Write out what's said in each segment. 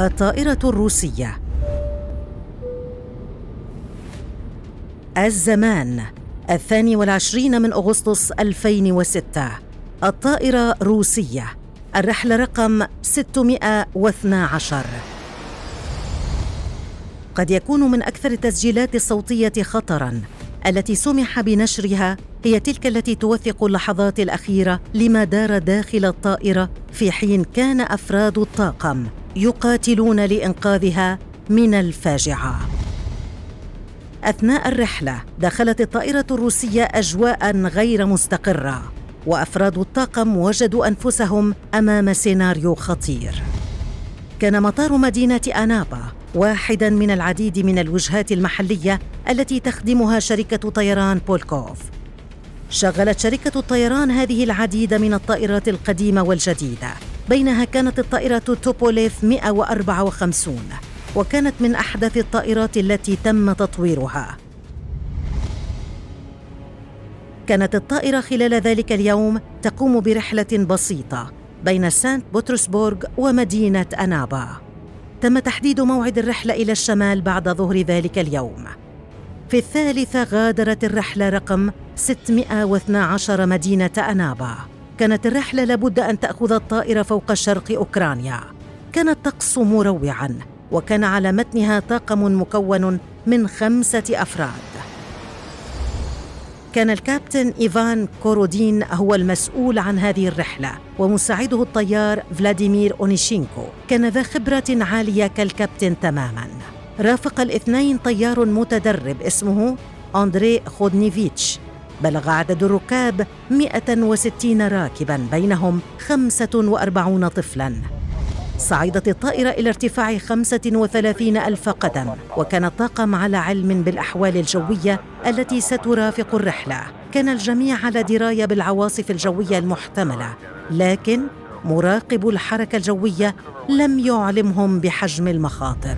الطائرة الروسية. الزمان الثاني والعشرين من أغسطس 2006 الطائرة روسية. الرحلة رقم 612 قد يكون من أكثر التسجيلات الصوتية خطراً التي سمح بنشرها هي تلك التي توثق اللحظات الأخيرة لما دار داخل الطائرة في حين كان أفراد الطاقم. يقاتلون لإنقاذها من الفاجعة. أثناء الرحلة دخلت الطائرة الروسية اجواء غير مستقرة وأفراد الطاقم وجدوا أنفسهم أمام سيناريو خطير. كان مطار مدينة أنابا واحدا من العديد من الوجهات المحلية التي تخدمها شركة طيران بولكوف. شغلت شركة الطيران هذه العديد من الطائرات القديمة والجديدة. بينها كانت الطائرة توبوليف 154 وكانت من أحدث الطائرات التي تم تطويرها. كانت الطائرة خلال ذلك اليوم تقوم برحلة بسيطة بين سانت بطرسبورغ ومدينة أنابا. تم تحديد موعد الرحلة إلى الشمال بعد ظهر ذلك اليوم. في الثالثة غادرت الرحلة رقم 612 مدينة أنابا. كانت الرحلة لابد أن تأخذ الطائرة فوق شرق أوكرانيا. كان الطقس مروعا وكان على متنها طاقم مكون من خمسة أفراد. كان الكابتن إيفان كورودين هو المسؤول عن هذه الرحلة ومساعده الطيار فلاديمير أونيشينكو. كان ذا خبرة عالية كالكابتن تماما. رافق الاثنين طيار متدرب اسمه أندري خودنيفيتش. بلغ عدد الركاب 160 راكبا بينهم 45 طفلا. صعدت الطائرة إلى ارتفاع 35 ألف قدم وكان الطاقم على علم بالأحوال الجوية التي سترافق الرحلة. كان الجميع على دراية بالعواصف الجوية المحتملة لكن مراقب الحركة الجوية لم يعلمهم بحجم المخاطر.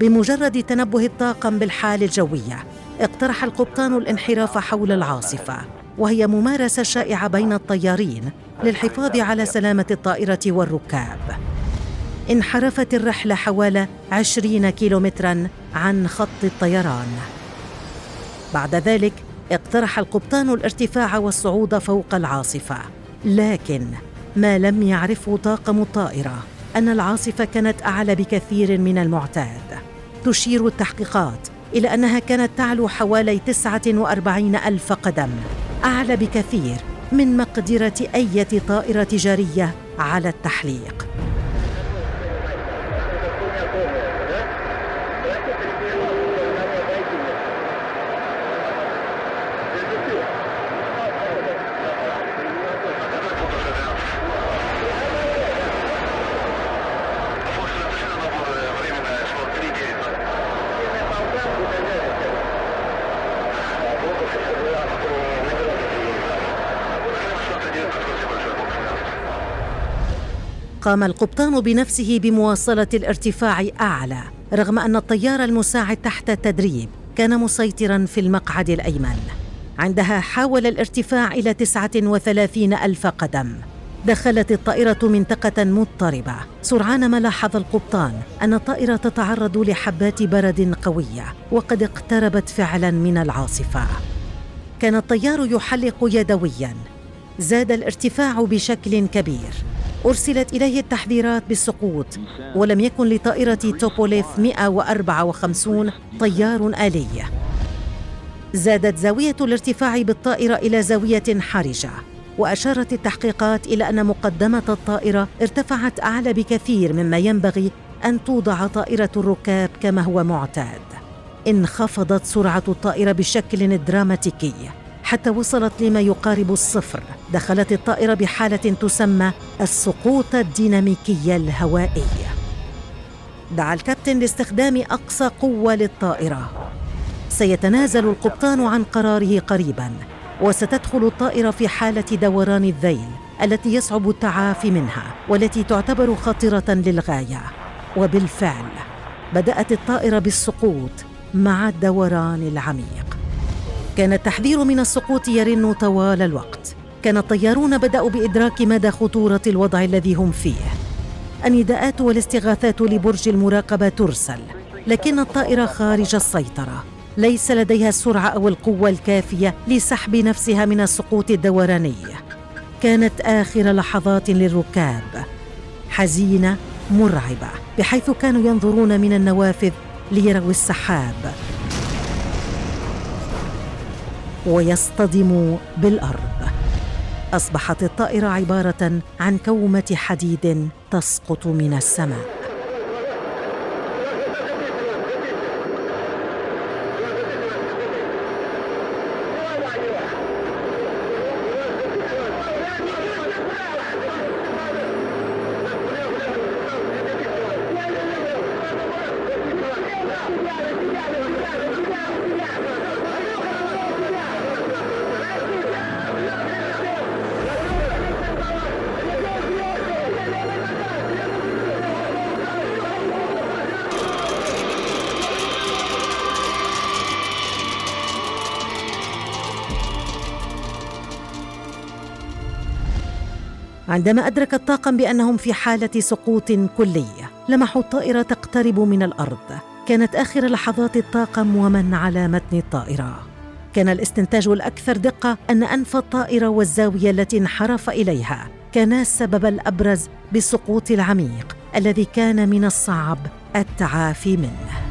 بمجرد تنبه الطاقم بالحال الجوية اقترح القبطان الانحراف حول العاصفة وهي ممارسة شائعة بين الطيارين للحفاظ على سلامة الطائرة والركاب. انحرفت الرحلة حوالي عشرين كيلومترا عن خط الطيران. بعد ذلك اقترح القبطان الارتفاع والصعود فوق العاصفة لكن ما لم يعرفه طاقم الطائرة أن العاصفة كانت أعلى بكثير من المعتاد. تشير التحقيقات إلى أنها كانت تعلو حوالي 49 ألف قدم. أعلى بكثير من مقدرة أي طائرة تجارية على التحليق. قام القبطان بنفسه بمواصلة الارتفاع أعلى رغم أن الطيار المساعد تحت التدريب كان مسيطرا في المقعد الأيمن. عندها حاول الارتفاع إلى 39 ألف قدم. دخلت الطائرة منطقة مضطربة. سرعان ما لاحظ القبطان أن الطائرة تتعرض لحبات برد قوية وقد اقتربت فعلا من العاصفة. كان الطيار يحلق يدويا. زاد الارتفاع بشكل كبير. أرسلت إليه التحذيرات بالسقوط ولم يكن لطائرة توبوليف 154 طيار آلي. زادت زاوية الارتفاع بالطائرة إلى زاوية حرجة وأشارت التحقيقات إلى أن مقدمة الطائرة ارتفعت أعلى بكثير مما ينبغي أن توضع طائرة الركاب كما هو معتاد. انخفضت سرعة الطائرة بشكل دراماتيكي. حتى وصلت لما يقارب الصفر. دخلت الطائرة بحالة تسمى السقوط الديناميكي الهوائي دعا الكابتن لاستخدام أقصى قوة للطائرة. سيتنازل القبطان عن قراره قريبا وستدخل الطائرة في حالة دوران الذيل التي يصعب التعافي منها والتي تعتبر خطرة للغاية. وبالفعل بدأت الطائرة بالسقوط مع الدوران العميق. كان التحذير من السقوط يرن طوال الوقت. كان الطيارون بدأوا بإدراك مدى خطورة الوضع الذي هم فيه. النداءات والاستغاثات لبرج المراقبة ترسل لكن الطائرة خارج السيطرة. ليس لديها السرعة أو القوة الكافية لسحب نفسها من السقوط الدوراني. كانت آخر لحظات للركاب. حزينة مرعبة بحيث كانوا ينظرون من النوافذ ليروا السحاب. ويصطدموا بالأرض. أصبحت الطائرة عبارة عن كومة حديد تسقط من السماء. عندما أدرك الطاقم بأنهم في حالة سقوط كلية لمحوا الطائرة تقترب من الأرض. كانت آخر لحظات الطاقم ومن على متن الطائرة. كان الاستنتاج الأكثر دقة أن أنف الطائرة والزاوية التي انحرف إليها. كانا السبب الأبرز بالسقوط العميق الذي كان من الصعب التعافي منه.